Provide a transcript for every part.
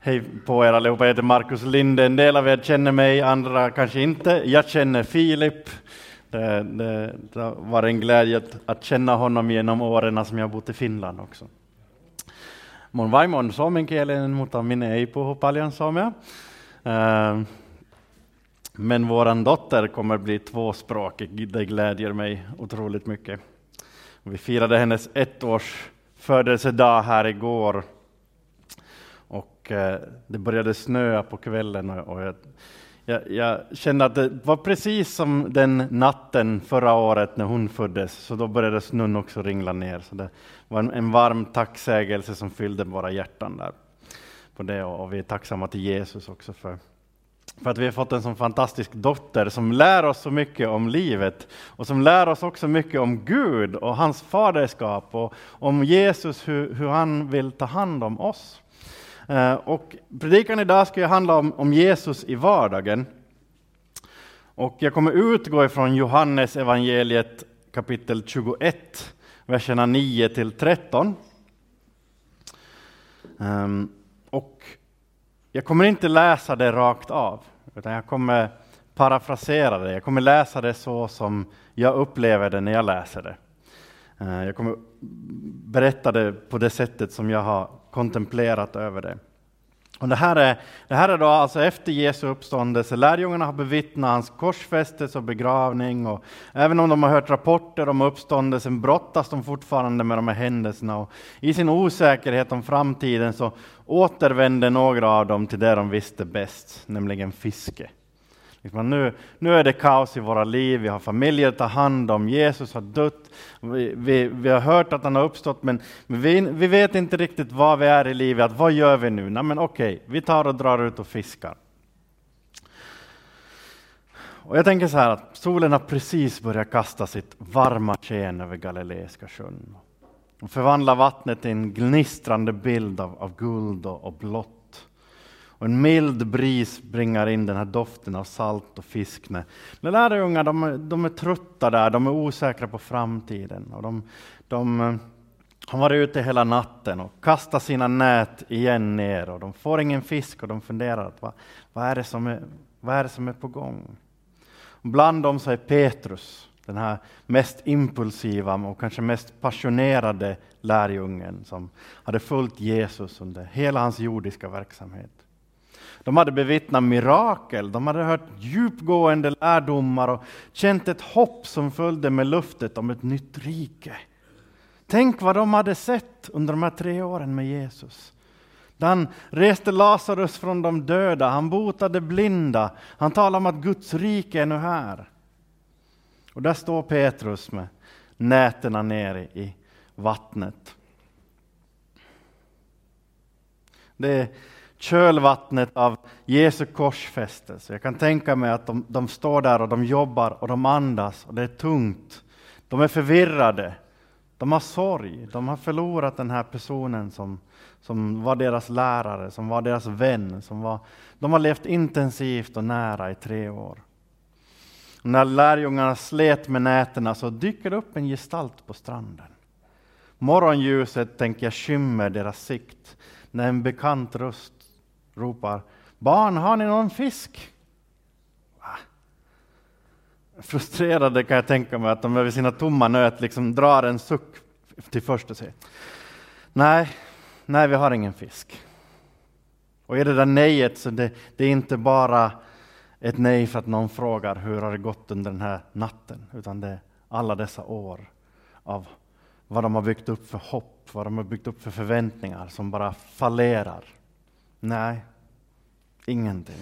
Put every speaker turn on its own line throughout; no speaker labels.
Hej på er allihopa, jag heter Markus Linde. En del av er känner mig, andra kanske inte. Jag känner Filip. Det, det, det var en glädje att, att, känna honom genom åren som jag bott i Finland också. Mun vaimo on suomenkielinen, mutta minä ei puhu paljon suomea. Eh, men vår dotter kommer bli tvåspråkig, det glädjer mig otroligt mycket. Vi firade hennes ettårs födelsedag här igår Eh, det började snöa på kvällen och jag, jag, jag, kände att det var precis som den natten förra året när hon föddes, så då började snön också ringla ner. Så det var en, en varm tacksägelse som fyllde våra hjärtan där på det och vi är tacksamma till Jesus också för, för att vi har fått en sån fantastisk dotter som lär oss så mycket om livet och som lär oss också mycket om Gud och hans faderskap och om Jesus, hur, hur han vill ta hand om oss. Eh, och predikan idag ska ju handla om, om Jesus i vardagen. Och jag kommer utgå ifrån Johannes evangeliet kapitel 21, verserna 9 till 13. Ehm, och jag kommer inte läsa det rakt av, utan jag kommer parafrasera det. Jag kommer läsa det så som jag upplever det när jag läser det. Eh, jag kommer berätta det på det sättet som jag har kontemplerat över det. Och det, här är, det här är då alltså efter Jesu uppståndelse. Lärjungarna har bevittnat hans korsfästelse och begravning. Och även om de har hört rapporter om uppståndelsen brottas de fortfarande med de här händelserna. Och I sin osäkerhet om framtiden så återvände några av dem till det de visste bäst, nämligen fiske. Liksom, nu, nu är det kaos i våra liv, vi har familjer att ta hand om, Jesus har dött, vi, vi, vi har hört att han har uppstått, men vi, vi vet inte riktigt var vi är i livet. Vad gör vi nu? Nej, men okej, vi tar och drar ut och fiskar. Och jag tänker så här att solen har precis börjat kasta sitt varma sken över Galileiska sjön och förvandla vattnet till en gnistrande bild av, av guld och, och blått och en mild bris bringar in den här doften av salt och fisk. När lärjungar de, de är trötta där, de är osäkra på framtiden. Och de, de eh, har varit ute hela natten och kastat sina nät igen ner och de får ingen fisk och de funderar vad, vad, är, det som är, vad är det som är på gång? Och bland dem så är Petrus, den här mest impulsiva och kanske mest passionerade lärjungen som hade följt Jesus under hela hans jordiska verksamhet. De hade bevittnat mirakel, de hade hört djupgående lärdomar och känt ett hopp som följde med luftet om ett nytt rike. Tänk vad de hade sett under de här tre åren med Jesus. Han reste Lazarus från de döda, han botade blinda, han talade om att Guds rike är nu här. Och där står Petrus med nätena nere i vattnet. Det kölvattnet av Jesu korsfästelse. Jag kan tänka mig att de, de står där och de jobbar och de andas och det är tungt. De är förvirrade. De har sorg. De har förlorat den här personen som, som var deras lärare, som var deras vän. Som var, de har levt intensivt och nära i tre år. Och när lärjungarna slet med nätena så dyker det upp en gestalt på stranden. Morgonljuset tänker jag skymmer deras sikt när en bekant röst ropar Barn, har ni någon fisk? Frustrerade kan jag tänka mig att de över sina tomma nöt liksom drar en suck till först och säger Nej, nej, vi har ingen fisk. Och är det där nejet så det, det är inte bara ett nej för att någon frågar hur har det gått under den här natten, utan det är alla dessa år av vad de har byggt upp för hopp, vad de har byggt upp för förväntningar som bara fallerar. Nej, ingenting.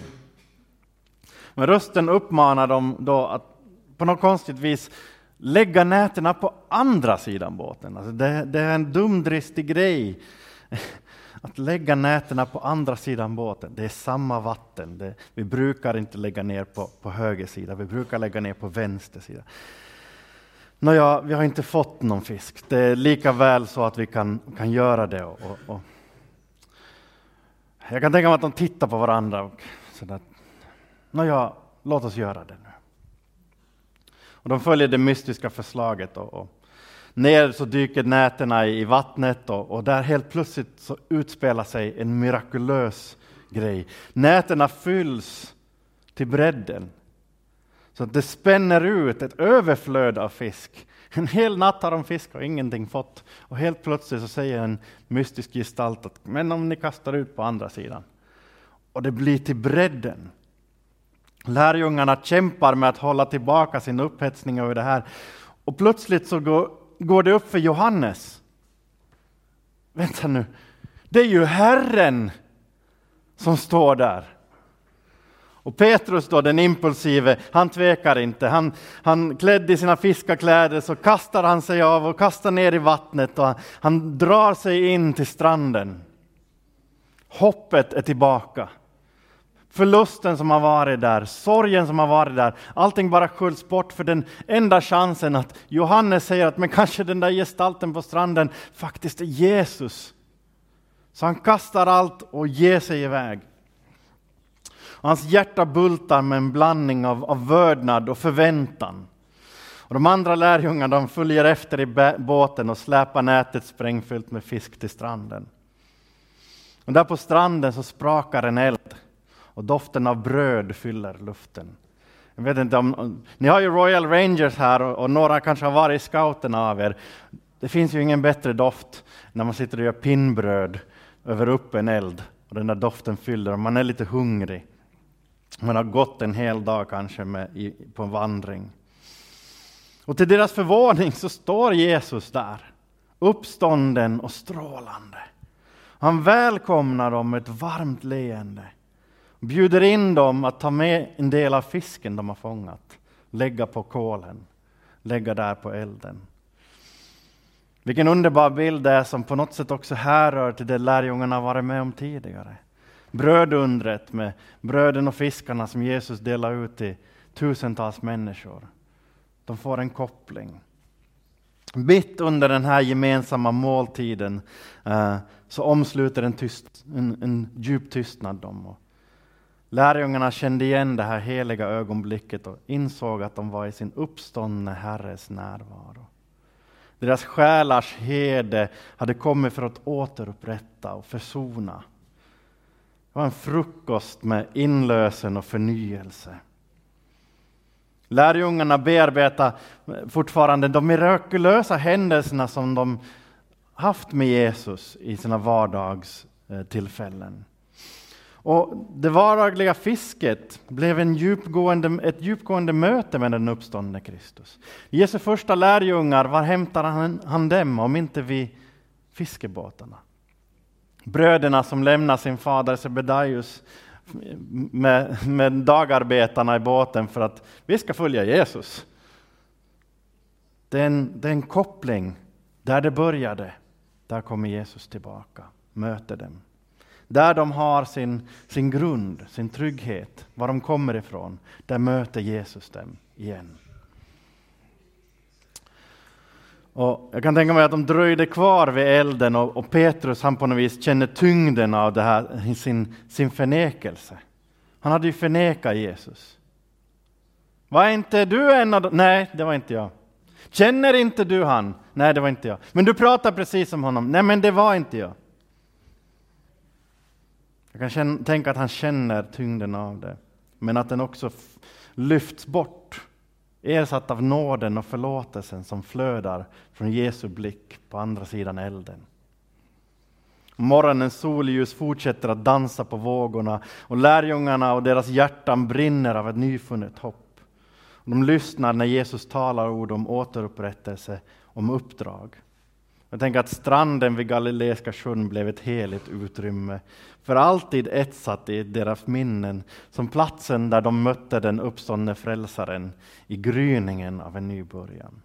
Men rösten uppmanar dem då att på något konstigt vis lägga nätena på andra sidan båten. Alltså det, det är en dumdristig grej att lägga nätena på andra sidan båten. Det är samma vatten. Det, vi brukar inte lägga ner på, på höger sida, vi brukar lägga ner på vänster sida. Nåja, vi har inte fått någon fisk. Det är lika väl så att vi kan, kan göra det. Och, och, jag kan tänka mig att de tittar på varandra och sådär. Nåja, låt oss göra det nu. Och de följer det mystiska förslaget och, och ner så dyker nätena i vattnet och, och där helt plötsligt så utspelar sig en mirakulös grej. Nätena fylls till bredden. Så att det spänner ut ett överflöd av fisk. En hel natt har de fiskat och ingenting fått. Och helt plötsligt så säger en mystisk gestalt att men om ni kastar ut på andra sidan. Och det blir till bredden. Lärjungarna kämpar med att hålla tillbaka sin upphetsning över det här. Och plötsligt så går, går det upp för Johannes. Vänta nu, det är ju Herren som står där. Och Petrus då, den impulsive, han tvekar inte. Han, han klädd i sina fiskarkläder så kastar han sig av och kastar ner i vattnet och han, han drar sig in till stranden. Hoppet är tillbaka. Förlusten som har varit där, sorgen som har varit där, allting bara sköljs bort för den enda chansen att Johannes säger att men kanske den där gestalten på stranden faktiskt är Jesus. Så han kastar allt och ger sig iväg. Hans hjärta bultar med en blandning av, av vördnad och förväntan. Och de andra lärjungarna de följer efter i båten och släpar nätet sprängfyllt med fisk till stranden. Och där på stranden så sprakar en eld och doften av bröd fyller luften. Jag vet inte om, ni har ju Royal Rangers här och, och några kanske har varit i scouterna av er. Det finns ju ingen bättre doft när man sitter och gör pinnbröd över öppen eld och den där doften fyller och man är lite hungrig. Man har gått en hel dag kanske med, i, på en vandring. Och till deras förvåning så står Jesus där, uppstånden och strålande. Han välkomnar dem med ett varmt leende. Bjuder in dem att ta med en del av fisken de har fångat, lägga på kolen, lägga där på elden. Vilken underbar bild det är som på något sätt också härrör till det lärjungarna varit med om tidigare brödundret med bröden och fiskarna som Jesus delar ut till tusentals människor. De får en koppling. Mitt under den här gemensamma måltiden eh, så omsluter en, tyst, en, en djup tystnad dem. Och lärjungarna kände igen det här heliga ögonblicket och insåg att de var i sin uppståndne Herres närvaro. Deras själars hede hade kommit för att återupprätta och försona var en frukost med inlösen och förnyelse. Lärjungarna bearbetar fortfarande de mirakulösa händelserna som de haft med Jesus i sina vardagstillfällen. Och det vardagliga fisket blev en djupgående, ett djupgående möte med den uppståndne Kristus. Jesu första lärjungar, var hämtar han, han dem om inte vid fiskebåtarna? Bröderna som lämnar sin fader Sebedaios med, med dagarbetarna i båten för att vi ska följa Jesus. Det är, en, det är en koppling. Där det började, där kommer Jesus tillbaka, möter dem. Där de har sin, sin grund, sin trygghet, var de kommer ifrån, där möter Jesus dem igen. Och jag kan tänka mig att de dröjde kvar vid elden och, och Petrus han på något vis känner tyngden av det här, sin, sin förnekelse. Han hade ju förnekat Jesus. Var inte du en av dem? Nej, det var inte jag. Känner inte du han? Nej, det var inte jag. Men du pratar precis som honom? Nej, men det var inte jag. Jag kan känna, tänka att han känner tyngden av det, men att den också lyfts bort ersatt av nåden och förlåtelsen som flödar från Jesu blick på andra sidan elden. Morgonens solljus fortsätter att dansa på vågorna och lärjungarna och deras hjärtan brinner av ett nyfunnet hopp. De lyssnar när Jesus talar ord om återupprättelse, om uppdrag. Jag tänker att stranden vid Galileiska sjön blev ett heligt utrymme, för alltid etsat i deras minnen, som platsen där de mötte den uppståndne frälsaren i gryningen av en ny början.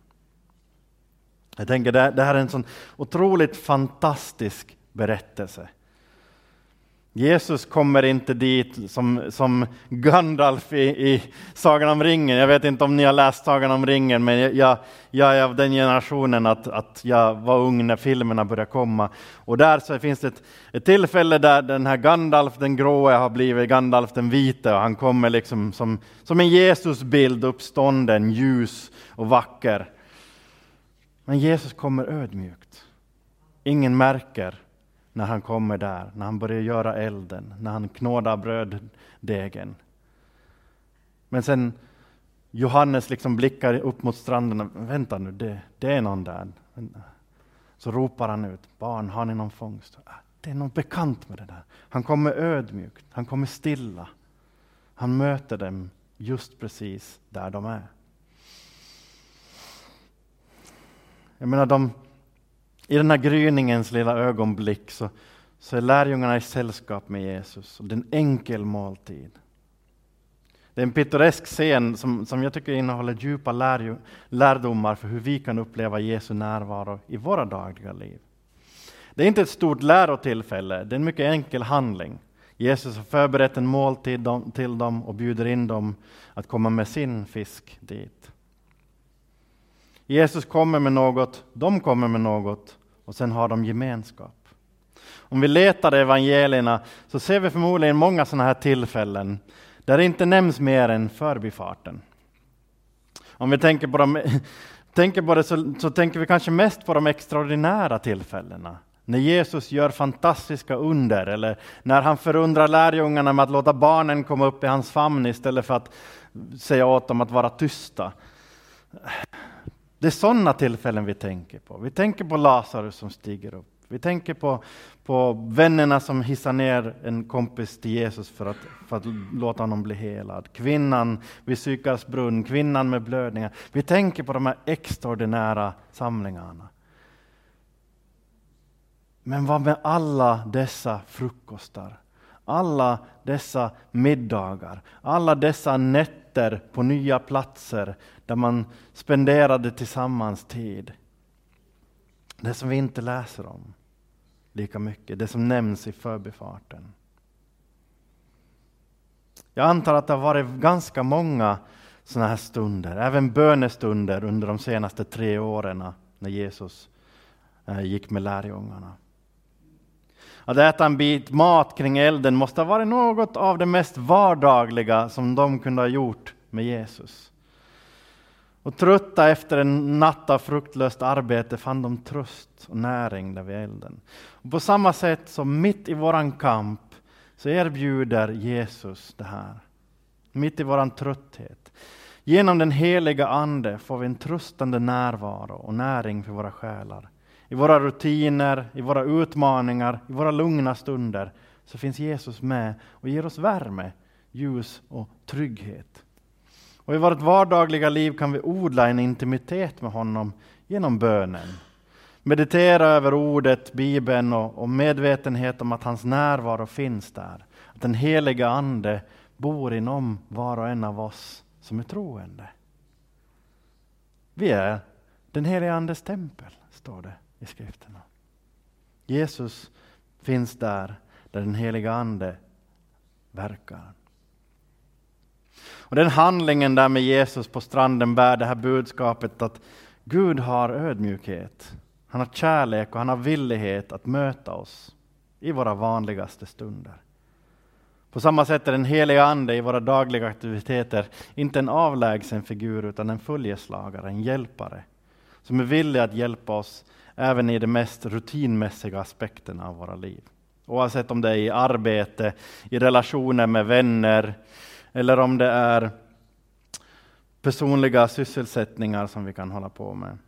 Jag tänker det, det här är en sån otroligt fantastisk berättelse. Jesus kommer inte dit som, som Gandalf i, i Sagan om ringen. Jag vet inte om ni har läst Sagan om ringen, men jag, jag är av den generationen att, att jag var ung när filmerna började komma. Och där så finns det ett, ett tillfälle där den här Gandalf den gråe har blivit Gandalf den vite och han kommer liksom som, som en Jesusbild uppstånden, ljus och vacker. Men Jesus kommer ödmjukt. Ingen märker när han kommer där, när han börjar göra elden, när han knådar bröddegen. Men sen Johannes liksom blickar upp mot stranden. Vänta nu, det, det är någon där. Eh, så ropar han ut, barn, har ni någon fångst? Ah, det är något bekant med det där. Han kommer ödmjukt, han kommer stilla. Han möter dem just precis där de är. Jag menar, de, i den här gryningens lilla ögonblick så, så är lärjungarna i sällskap med Jesus. Och det är en enkel måltid. Det är en pittoresk scen som, som jag tycker innehåller djupa lär, lärdomar för hur vi kan uppleva Jesu närvaro i våra dagliga liv. Det är inte ett stort lärotillfälle, det är en mycket enkel handling. Jesus har förberett en måltid till dem och bjuder in dem att komma med sin fisk dit. Jesus kommer med något, de kommer med något och sen har de gemenskap. Om vi letar i evangelierna så ser vi förmodligen många sådana här tillfällen där det inte nämns mer än förbifarten. Om vi tänker på, dem, tänker på det så, så tänker vi kanske mest på de extraordinära tillfällena. När Jesus gör fantastiska under eller när han förundrar lärjungarna med att låta barnen komma upp i hans famn istället för att säga åt dem att vara tysta. Det är sådana tillfällen vi tänker på. Vi tänker på Lazarus som stiger upp. Vi tänker på, på vännerna som hissar ner en kompis till Jesus för att, för att låta honom bli helad. Kvinnan vid Sykars brunn, kvinnan med blödningar. Vi tänker på de här extraordinära samlingarna. Men vad med alla dessa frukostar? Alla dessa middagar, alla dessa nätter på nya platser där man spenderade tillsammans tid. Det som vi inte läser om lika mycket, det som nämns i förbifarten. Jag antar att det har varit ganska många sådana här stunder, även bönestunder under de senaste tre åren när Jesus eh, gick med lärjungarna. Att äta en bit mat kring elden måste ha varit något av det mest vardagliga som de kunde ha gjort med Jesus. Och trötta efter en natt av fruktlöst arbete fann de tröst och näring där vid elden. Och på samma sätt som mitt i våran kamp så erbjuder Jesus det här. Mitt i våran trötthet. Genom den heliga Ande får vi en tröstande närvaro och näring för våra själar. I våra rutiner, i våra utmaningar, i våra lugna stunder så finns Jesus med och ger oss värme, ljus och trygghet. Och i vårt vardagliga liv kan vi odla en intimitet med honom genom bönen. Meditera över ordet, Bibeln och, och medvetenhet om att hans närvaro finns där. Att den heliga Ande bor inom var och en av oss som är troende. Vi är den heliga Andes tempel, står det i skrifterna. Jesus finns där, där den heliga Ande verkar. Och den handlingen där med Jesus på stranden bär det här budskapet att Gud har ödmjukhet. Han har kärlek och han har villighet att möta oss i våra vanligaste stunder. På samma sätt är den heliga Ande i våra dagliga aktiviteter inte en avlägsen figur utan en följeslagare, en hjälpare som är villig att hjälpa oss även i de mest rutinmässiga aspekterna av våra liv. Oavsett om det är i arbete, i relationer med vänner, eller om det är personliga sysselsättningar som vi kan hålla på med.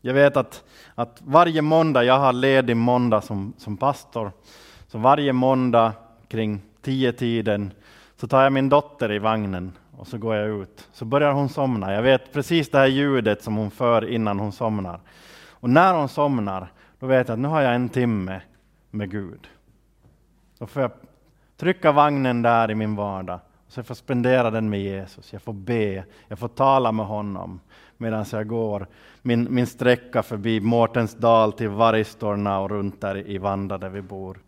Jag vet att, att varje måndag, jag har ledig måndag som, som pastor, så varje måndag kring tio tiden så tar jag min dotter i vagnen och så går jag ut. Så börjar hon somna. Jag vet precis det här ljudet som hon för innan hon somnar. Och när hon somnar, då vet jag att nu har jag en timme med Gud. Då får jag trycka vagnen där i min vardag så jag får spendera den med Jesus, jag får be, jag får tala med honom medan jag går min, min sträcka förbi Mårtensdal till Varistorna och runt där i Vanda där vi bor.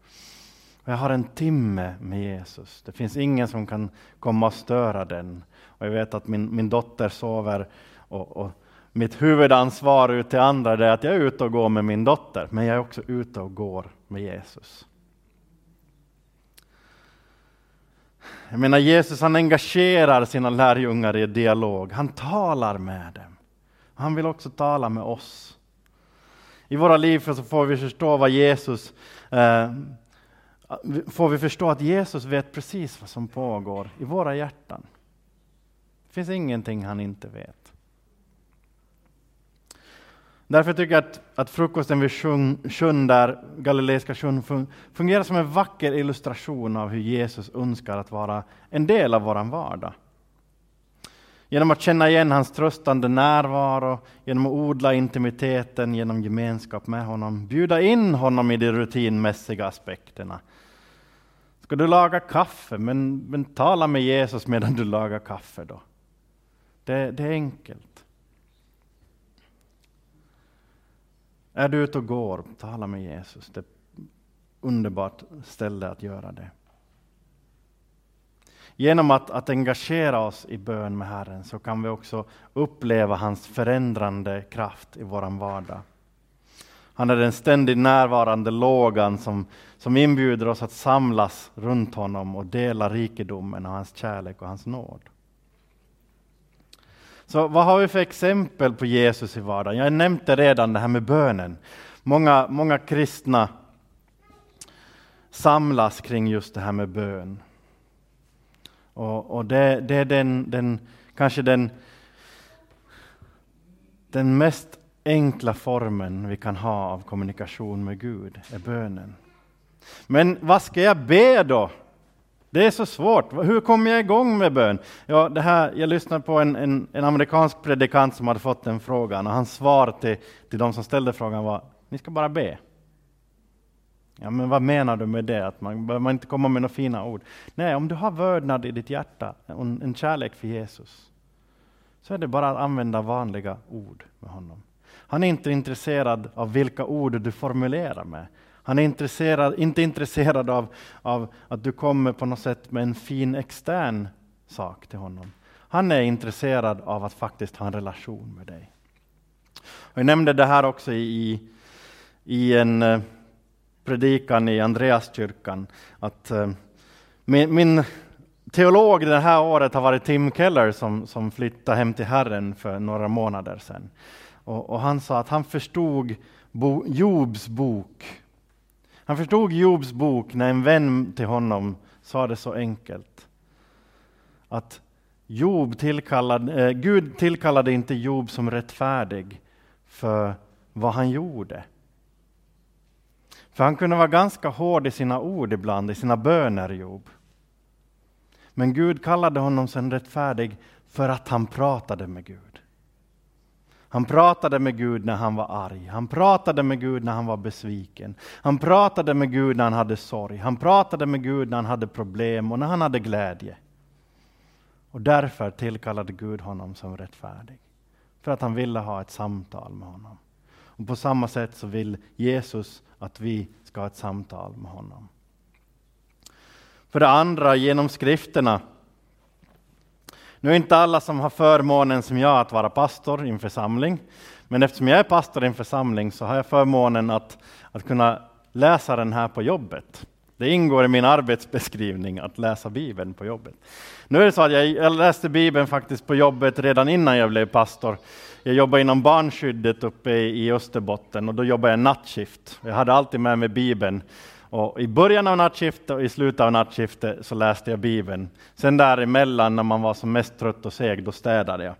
Och jag har en timme med Jesus. Det finns ingen som kan komma och störa den. Och jag vet att min, min dotter sover och, och mitt huvudansvar ut till andra är att jag är ute och går med min dotter, men jag är också ute och går med Jesus. Jag menar Jesus han engagerar sina lärjungar i dialog, han talar med dem. Han vill också tala med oss. I våra liv så får vi förstå vad Jesus eh, får vi förstå att Jesus vet precis vad som pågår i våra hjärtan. Det finns ingenting han inte vet. Därför tycker jag att, att frukosten vid sjön, där Galileiska sjön, fungerar som en vacker illustration av hur Jesus önskar att vara en del av vår vardag. Genom att känna igen hans tröstande närvaro, genom att odla intimiteten genom gemenskap med honom, bjuda in honom i de rutinmässiga aspekterna. Ska du laga kaffe, men, men tala med Jesus medan du lagar kaffe då. Det, det är enkelt. Är du ute och går, tala med Jesus. Det är ett underbart ställe att göra det. Genom att, att engagera oss i bön med Herren så kan vi också uppleva hans förändrande kraft i vår vardag. Han är den ständigt närvarande lågan som, som inbjuder oss att samlas runt honom och dela rikedomen och hans kärlek och hans nåd. Så vad har vi för exempel på Jesus i vardagen? Jag nämnde redan det här med bönen. Många, många kristna samlas kring just det här med bön. Och, och det, det, är den, den, kanske den, den mest enkla formen vi kan ha av kommunikation med Gud, är bönen. Men vad ska jag be då? Det är så svårt. Hur kommer jag igång med bön? Ja, det här, jag lyssnade på en, en, en amerikansk predikant som hade fått den frågan och hans svar till, till de som ställde frågan var, ni ska bara be. Ja, men vad menar du med det? Att man behöver inte komma med några fina ord. Nej, om du har vördnad i ditt hjärta, en, en kärlek för Jesus, så är det bara att använda vanliga ord med honom. Han är inte intresserad av vilka ord du formulerar med. Han är intresserad, inte intresserad av, av att du kommer på något sätt med en fin extern sak till honom. Han är intresserad av att faktiskt ha en relation med dig. Och jag nämnde det här också i, i en eh, predikan i Andreaskyrkan, att uh, min, min, teolog det här året har varit Tim Keller som, som flyttade hem till Herren för några månader sedan. Och, och han sa att han förstod bo, Jobs bok. Han förstod Jobs bok när en vän till honom sa det så enkelt. Att Job tillkallade, eh, Gud tillkallade inte Job som rättfärdig för vad han gjorde. För han kunde vara ganska hård i sina ord ibland, i sina böner, Job. Men Gud kallade honom sen rättfärdig för att han pratade med Gud. Han pratade med Gud när han var arg. Han pratade med Gud när han var besviken. Han pratade med Gud när han hade sorg. Han pratade med Gud när han hade problem och när han hade glädje. Och därför tillkallade Gud honom som rättfärdig. För att han ville ha ett samtal med honom. Och på samma sätt så vill Jesus att vi ska ha ett samtal med honom. För det andra, genom skrifterna nu är inte alla som har förmånen som jag att vara pastor i en församling, men eftersom jag är pastor i en församling så har jag förmånen att, att kunna läsa den här på jobbet. Det ingår i min arbetsbeskrivning att läsa Bibeln på jobbet. Nu är det så att jag, jag läste Bibeln faktiskt på jobbet redan innan jag blev pastor. Jag jobbade inom barnskyddet uppe i Österbotten och då jobbade jag nattskift. Jag hade alltid med mig Bibeln och I början av nattskiftet och i slutet av nattskiftet så läste jag Bibeln. Sen däremellan när man var som mest trött och seg, då städade jag.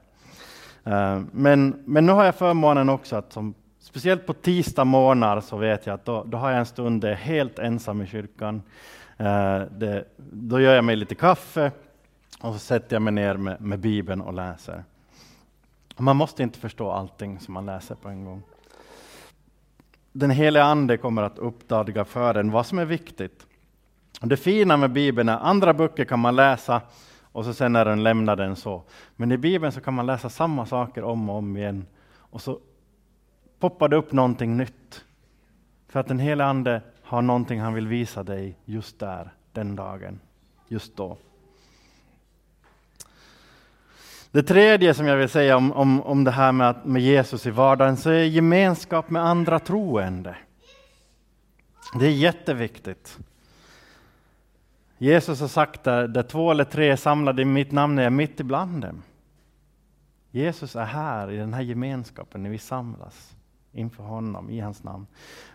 Eh, men, men nu har jag förmånen också att som, speciellt på tisdag morgnar så vet jag att då, då har jag en stund där jag är helt ensam i kyrkan. Eh, det, då gör jag mig lite kaffe och så sätter jag mig ner med, med Bibeln och läser. Man måste inte förstå allting som man läser på en gång den heliga Ande kommer att uppdaga för en vad som är viktigt. Det fina med Bibeln är andra böcker kan man läsa och så sen är den lämnad den så. Men i Bibeln så kan man läsa samma saker om och om igen och så poppar det upp någonting nytt. För att den heliga Ande har någonting han vill visa dig just där, den dagen, just då. Det tredje som jag vill säga om, om, om det här med, med Jesus i vardagen, så är gemenskap med andra troende. Det är jätteviktigt. Jesus har sagt där, där två eller tre är samlade i mitt namn är jag mitt ibland dem. Jesus är här i den här gemenskapen när vi samlas inför honom i hans namn.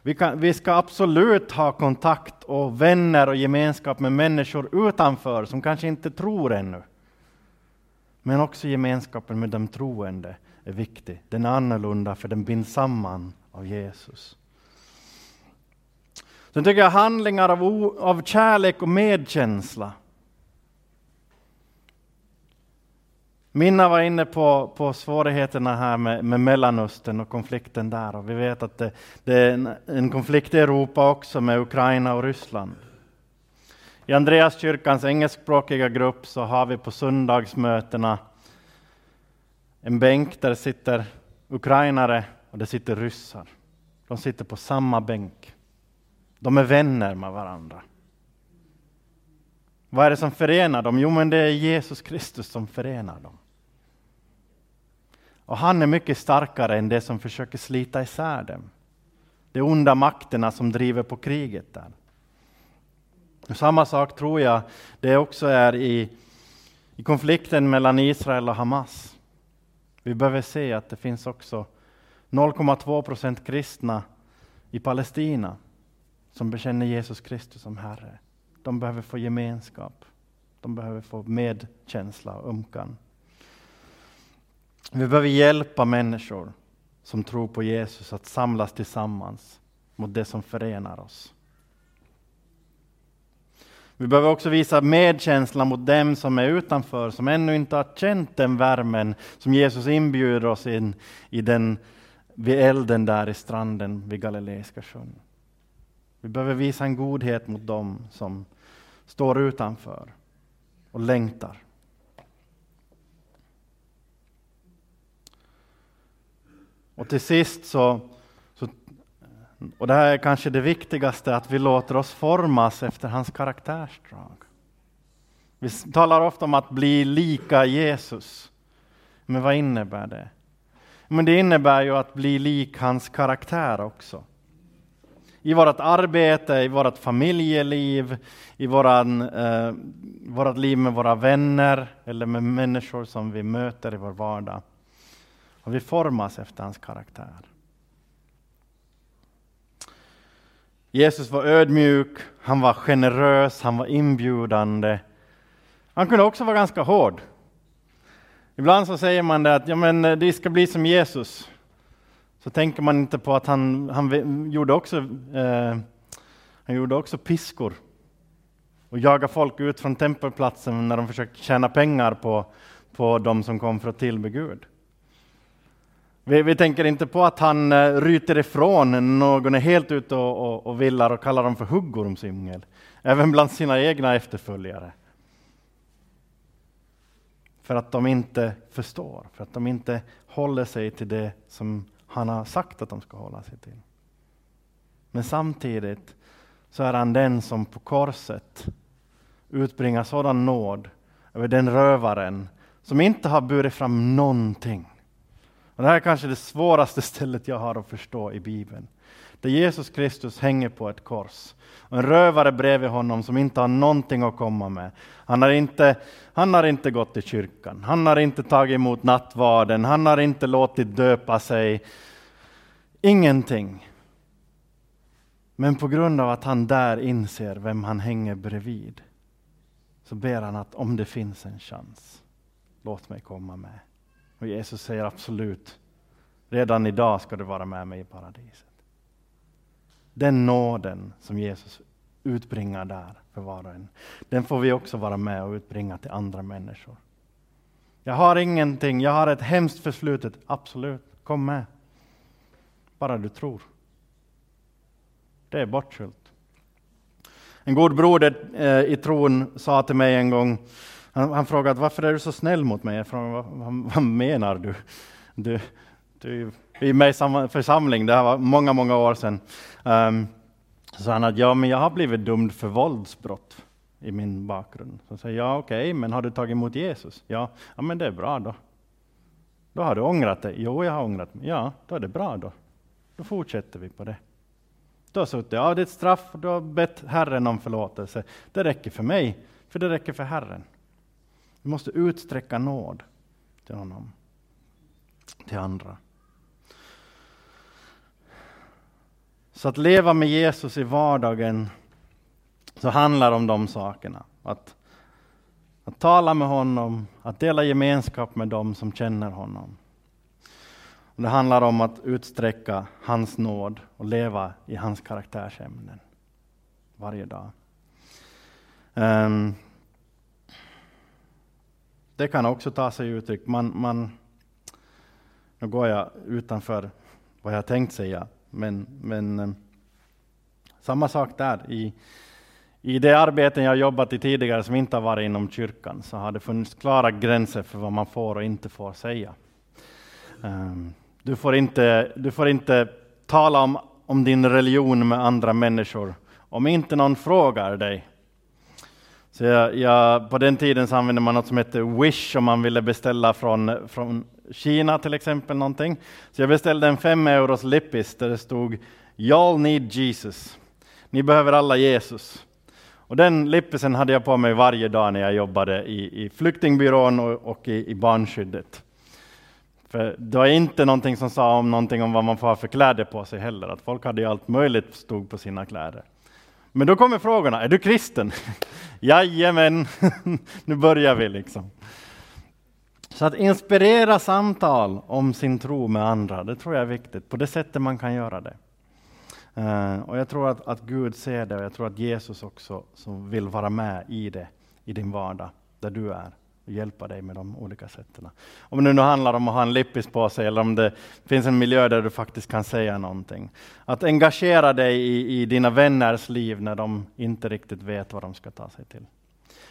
Vi, kan, vi ska absolut ha kontakt och vänner och gemenskap med människor utanför som kanske inte tror ännu. Men också gemenskapen med de troende är viktig. Den är annorlunda för den binds samman av Jesus. Sen tycker jag handlingar av, av kärlek och medkänsla Minna var inne på, på svårigheterna här med, med Mellanöstern och konflikten där. Och vi vet att det, det är en, en, konflikt i Europa också med Ukraina och Ryssland. I Andreaskyrkans engelskspråkiga grupp så har vi på söndagsmötena en bänk där det sitter ukrainare och det sitter ryssar. De sitter på samma bänk. De är vänner med varandra. Vad är det som förenar dem? Jo, men det är Jesus Kristus som förenar dem. Och han är mycket starkare än det som försöker slita isär dem. De onda makterna som driver på kriget där. Och samma sak tror jag det också är i, i konflikten mellan Israel och Hamas. Vi behöver se att det finns också 0,2 procent kristna i Palestina som bekänner Jesus Kristus som Herre. De behöver få gemenskap. De behöver få medkänsla och ömkan. Vi behöver hjälpa människor som tror på Jesus att samlas tillsammans mot det som förenar oss. Vi behöver också visa medkänsla mot dem som är utanför, som ännu inte har känt den värmen som Jesus inbjuder oss in i den, vid elden där i stranden vid Galileiska sjön. Vi behöver visa en godhet mot dem som står utanför och längtar. Och till sist så, så, och det här är kanske det viktigaste, att vi låter oss formas efter hans karaktärsdrag. Vi talar ofta om att bli lika Jesus. Men vad innebär det? Men det innebär ju att bli lik hans karaktär också i vårt arbete, i vårt familjeliv, i våran, eh, vårt liv med våra vänner eller med människor som vi möter i vår vardag. Och vi formas efter hans karaktär. Jesus var ödmjuk, han var generös, han var inbjudande. Han kunde också vara ganska hård. Ibland så säger man det att ja, men eh, det ska bli som Jesus så tänker man inte på att han, han gjorde också eh, han gjorde också piskor och jagade folk ut från tempelplatsen när de försökte tjäna pengar på, på de som kom för att tillbe Gud. Vi, vi, tänker inte på att han eh, ryter ifrån när någon är helt ute och, och, och villar och kallar dem för huggormsyngel, även bland sina egna efterföljare. För att de inte förstår, för att de inte håller sig till det som han har sagt att de ska hålla sig till. Men samtidigt så är han den som på korset utbringar sådan nåd över den rövaren som inte har burit fram någonting. Och det här är kanske det svåraste stället jag har att förstå i Bibeln. Där Jesus Kristus hänger på ett kors. Och en rövare bredvid honom som inte har någonting att komma med. Han har, inte, han har inte gått till kyrkan, han har inte tagit emot nattvarden, han har inte låtit döpa sig. Ingenting. Men på grund av att han där inser vem han hänger bredvid, så ber han att om det finns en chans, låt mig komma med. Och Jesus säger absolut, redan idag ska du vara med mig i paradiset. Den nåden som Jesus utbringar där för var och en, den får vi också vara med och utbringa till andra människor. Jag har ingenting, jag har ett hemskt förflutet, absolut, kom med. Bara du tror. Det är bortskylt. En god broder eh, i tron sa till mig en gång, han, han frågade varför är du så snäll mot mig? Jag frågade, vad, vad, vad menar du? Du, du är i samma församling, det här var många, många år sedan. Um, så sa han att ja, men jag har blivit dömd för våldsbrott i min bakgrund. Så säger jag, ja okej, okay, men har du tagit emot Jesus? Ja, ja men det är bra då. Då har du ångrat dig? Jo, jag har ångrat mig. Ja, då är det bra då. Då fortsätter vi på det. Du har suttit av ditt straff, du har bett Herren om förlåtelse. Det räcker för mig, för det räcker för Herren. Vi måste utsträcka nåd till honom. till andra. Så att leva med Jesus i vardagen så handlar om de sakerna. Att, att tala med honom, att dela gemenskap med dem som känner honom. Och det handlar om att utsträcka hans nåd och leva i hans karaktärsämnen varje dag. Um, det kan också ta sig uttryck. Man, man, nu går jag utanför vad jag tänkt säga, men, men eh, samma sak där. I, I det arbeten jag jobbat i tidigare som inte har varit inom kyrkan så har det funnits klara gränser för vad man får och inte får säga. Eh, du, får inte, du får inte tala om, om din religion med andra människor om inte någon frågar dig. Så jag, jag, på den tiden så använde man något som hette Wish om man ville beställa från, från Kina till exempel. någonting. Så jag beställde en 5-euros lippis där det stod Y'all need Jesus. Ni behöver alla Jesus. Och den lippisen hade jag på mig varje dag när jag jobbade i, i flyktingbyrån och, och i, i barnskyddet. För det var inte någonting som sa om någonting om vad man får ha för kläder på sig heller, att folk hade ju allt möjligt stod på sina kläder. Men då kommer frågorna, är du kristen? Jajamän, nu börjar vi liksom. Så att inspirera samtal om sin tro med andra, det tror jag är viktigt, på det sättet man kan göra det. Eh, och jag tror att, att Gud ser det och jag tror att Jesus också som vill vara med i det, i din vardag, där du är och hjälpa dig med de olika sätten. Om det nu handlar om att ha en lippis på sig eller om det finns en miljö där du faktiskt kan säga någonting. Att engagera dig i, i dina vänners liv när de inte riktigt vet vad de ska ta sig till.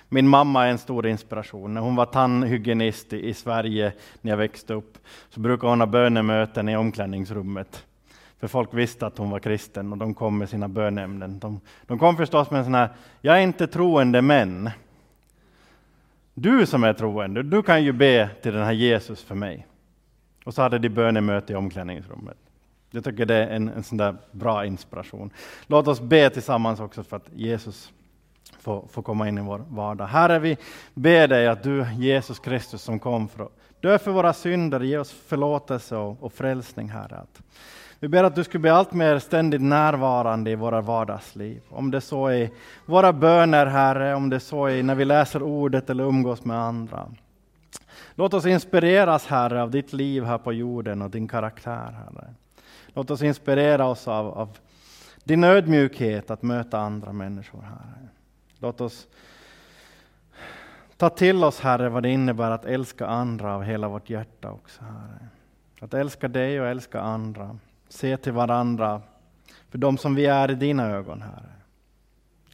Min mamma är en stor inspiration. När hon var tandhygienist i Sverige när jag växte upp så brukade hon ha bönemöten i omklädningsrummet. För folk visste att hon var kristen och de kom med sina bönämnen. De, de kom förstås med en sån här, jag är inte troende men, du som är troende, du kan ju be till den här Jesus för mig. Och så hade de bönemöte i omklädningsrummet. Jag tycker det är en, en sån där bra inspiration. Låt oss be tillsammans också för att Jesus får, får komma in i vår vardag. Herre, vi ber dig att du, Jesus Kristus, som kom för att dö för våra synder, ge oss förlåtelse och, och frälsning, Herre. Att vi ber att du skulle bli allt mer ständigt närvarande i våra vardagsliv. Om det så är våra böner, Herre, om det så är när vi läser ordet eller umgås med andra. Låt oss inspireras, Herre, av ditt liv här på jorden och din karaktär, Herre. Låt oss inspirera oss av, av din ödmjukhet att möta andra människor, Herre. Låt oss ta till oss, Herre, vad det innebär att älska andra av hela vårt hjärta också, Herre. Att älska dig och älska andra se till varandra för de som vi är i dina ögon, Herre.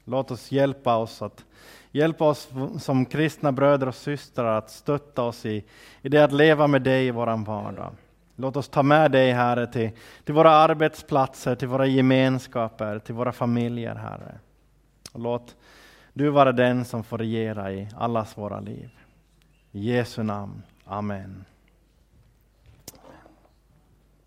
Låt oss hjälpa oss att hjälpa oss som kristna bröder och systrar att stötta oss i, i det att leva med dig i vår vardag. Låt oss ta med dig, Herre, till, till våra arbetsplatser, till våra gemenskaper, till våra familjer, Herre. Och låt du vara den som får regera i allas våra liv. I Jesu namn. Amen.